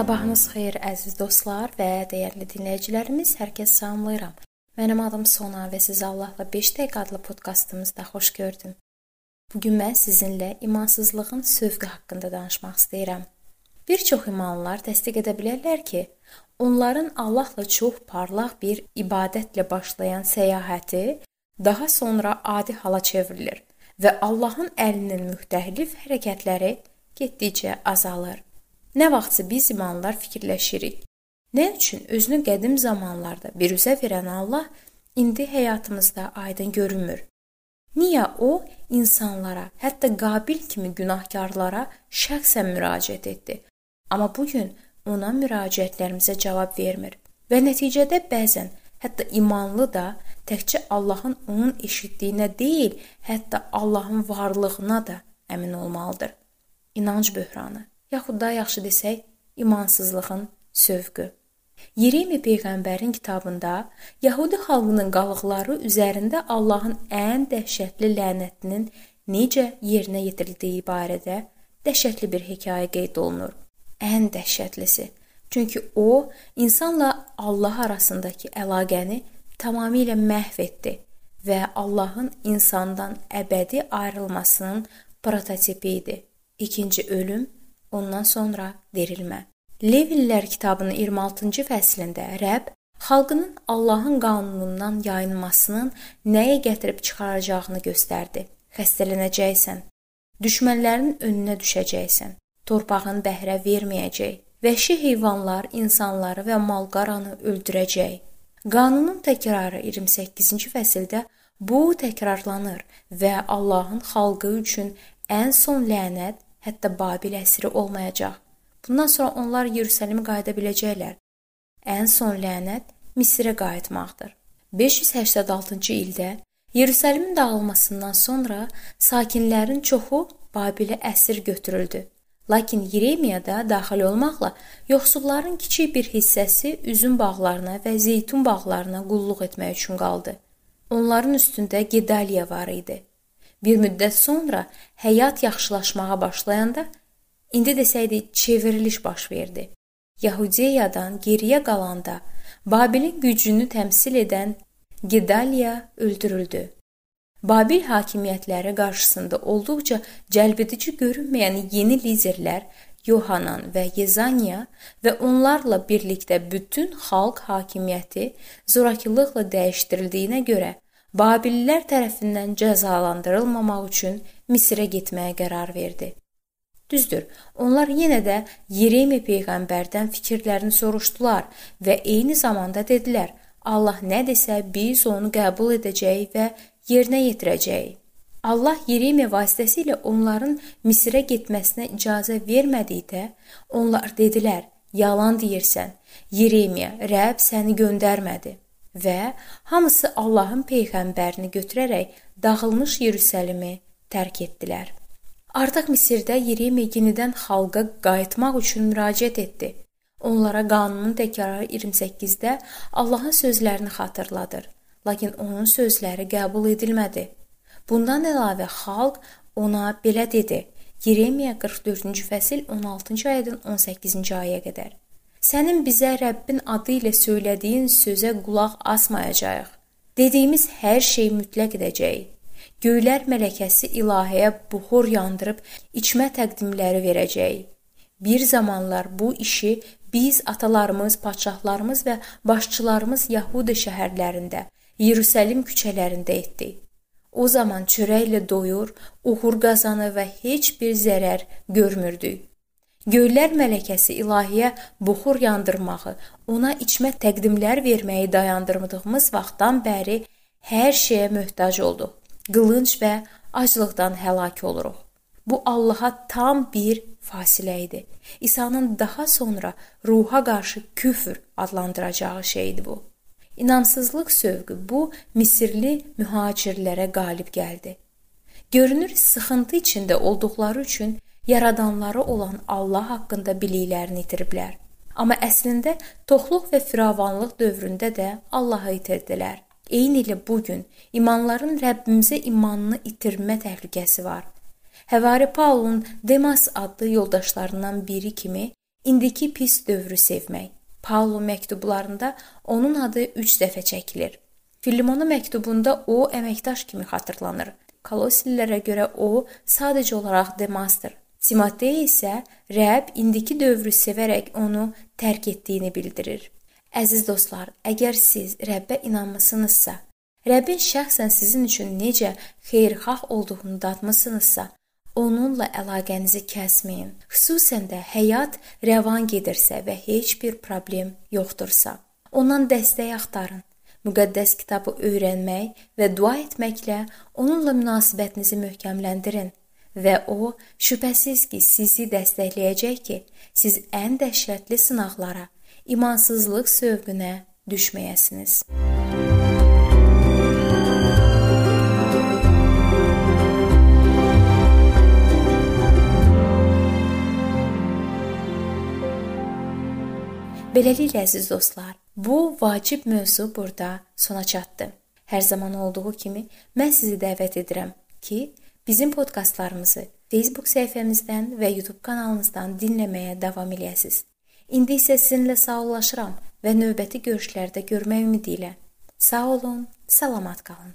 Sabahınız xeyir əziz dostlar və dəyərli dinləyicilərimiz, hər kəs salamlayıram. Mənim adım Sona və sizi Allahla 5 dəqiqə adlı podkastımızda xoş gördüm. Bu gün mən sizinlə imansızlığın sövqü haqqında danışmaq istəyirəm. Bir çox imanlılar təsdiq edə bilərlər ki, onların Allahla çox parlaq bir ibadətlə başlayan səyahəti daha sonra adi hala çevrilir və Allahın əlinin müxtəlif hərəkətləri getdikcə azalır. Nə vaxtsa biz imanlılar fikirləşirik. Nə üçün özünü qədim zamanlarda biruzə verən Allah indi həyatımızda aydın görünmür? Niyə o insanlara, hətta Qabil kimi günahkarlara şəxsən müraciət etdi? Amma bu gün ona müraciətlərimizə cavab vermir və nəticədə bəzən hətta imanlı da təkcə Allahın onun eşitdiyinə deyil, hətta Allahın varlığına da əmin olmalıdır. İnanc böhranı yaxud da yaxşı desək, imansızlığın sövqü. Yeremi peyğəmbərin kitabında Yahudi xalqının qalıqları üzərində Allahın ən dəhşətli lənətinin necə yerinə yetirildiyi barədə dəhşətli bir hekayə qeyd olunur. Ən dəhşətlisi. Çünki o insanla Allah arasındakı əlaqəni tamamilə məhv etdi və Allahın insandan əbədi ayrılmasının prototipi idi. İkinci ölüm ondan sonra verilmə. Levillər kitabının 26-cı fəslində Rəbb xalqının Allahın qanunundan yayınmasının nəyə gətirib çıxaracağını göstərdi. Xəstələnəcəksən, düşmənlərin önünə düşəcəksən, torpağın bəhrə verməyəcək, vəhşi heyvanlar insanları və mal-qaranı öldürəcək. Qanunun təkrarı 28-ci fəsildə bu təkrarlanır və Allahın xalqı üçün ən son lənət hətta Babil əsiri olmayacaq. Bundan sonra onlar Yerusəlimə qayıda biləcəklər. Ən son lənət Misirə qayıtmaqdır. 586-cı ildə Yerusəlimin dağılmasından sonra sakinlərin çoxu Babilə əsir götürüldü. Lakin Yeremiya da daxil olmaqla yoxsulların kiçik bir hissəsi üzüm bağlarına və zeytun bağlarına qulluq etmək üçün qaldı. Onların üstündə Gedaliya var idi. Bir müddət sonra həyat yaxşılaşmağa başlayanda indi desəydik çevriliş baş verdi. Yahudiyadan geriyə qalanda Babilin gücünü təmsil edən Gedaliya öldürüldü. Babil hakimiyyətləri qarşısında olduqca cəlbedici görünməyən yeni liderlər Yohanan və Yezaniya və onlarla birlikdə bütün xalq hakimiyyəti zorakılıqla dəyişdirildiyinə görə Babililər tərəfindən cəzalandırılmamaq üçün Misirə getməyə qərar verdi. Düzdür, onlar yenə də Yeremi peyğəmbərdən fikirlərini soruşdular və eyni zamanda dedilər: Allah nə desə biz onu qəbul edəcəyik və yerinə yetirəcəyik. Allah Yeremi vasitəsilə onların Misirə getməsinə icazə vermədikdə, onlar dedilər: "Yalan deyirsən. Yeremiya, Rəbb səni göndərmədi." Və hamısı Allahın peyğəmbərini götürərək dağılmış Yerusəlimi tərk etdilər. Artıq Misirdə Yeremiya yenidən xalqa qayıtmaq üçün müraciət etdi. Onlara qanunun təkrarı 28-də Allahın sözlərini xatırladır. Lakin onun sözləri qəbul edilmədi. Bundan əlavə xalq ona belə dedi. Yeremiya 44-cü fəsil 16-cı ayədən 18-ci ayəyə qədər. Sənin bizə Rəbbin adı ilə söylədiyin sözə qulaq asmayacağıq. Dediyimiz hər şeyi mütləq edəcəyik. Göylər mələkəsi ilahiyə buxur yandırıb içmə təqdimləri verəcəyik. Bir zamanlar bu işi biz atalarımız, padşahlarımız və başçılarımız Yahuda şəhərlərində, Yerusəlim küçələrində etdik. O zaman çörəklə doyur, uğur qazanır və heç bir zərər görmürdük. Göylər mələkəsi ilahiyə buxur yandırmağı, ona içmə təqdimlər verməyi dayandırdığımız vaxtdan bəri hər şeyə möhtac olduq. Qılınc və aclıqdan həlak oluruq. Bu Allaha tam bir fasilə idi. İsa'nın daha sonra ruha qarşı küfr adlandıracağı şeydi bu. İnamsızlıq sövqü bu Misirli mühacirlərə qalib gəldi. Görünür sıxıntı içində olduqları üçün yaradanları olan Allah haqqında biliklərini itiriblər. Amma əslində toxluq və firavanlıq dövründə də Allahı itirdilər. Eyni ilə bu gün imanların Rəbbimizə imanını itirmə təhlükəsi var. Həvari Paulun Demas adlı yoldaşlarından biri kimi İndiki pis dövrü sevmək. Paulo məktublarında onun adı 3 dəfə çəkilir. Filimona məktubunda o əməkdaş kimi xatırlanır. Kolossillərə görə o sadəcə olaraq Demasdır. Timotey isə Rəbb indiki dövrü sevərək onu tərk etdiyini bildirir. Əziz dostlar, əgər siz Rəbbə inanmısınızsa, Rəbbin şəxsən sizin üçün necə xeyirxah olduğunu dadmısınızsa, onunla əlaqənizi kəsməyin. Xüsusən də həyat rəvan gedirsə və heç bir problem yoxdursa, ondan dəstək axtarın. Müqəddəs kitabı öyrənmək və dua etməklə onunla münasibətinizi möhkəmləndirin və o şübhəsiz ki, sizi dəstəkləyəcək ki, siz ən dəhşətli sınaqlara, imansızlıq sövqünə düşməyəsiniz. Beləliklə əziz dostlar, bu vacib mövzu burada sona çatdı. Hər zaman olduğu kimi mən sizi dəvət edirəm ki, bizim podkastlarımızı Facebook səhifəmizdən və YouTube kanalımızdan dinləməyə davam eləyəsiniz. İndi isə sizinlə sağollaşıram və növbəti görüşlərdə görmək ümidi ilə. Sağ olun, salamat qalın.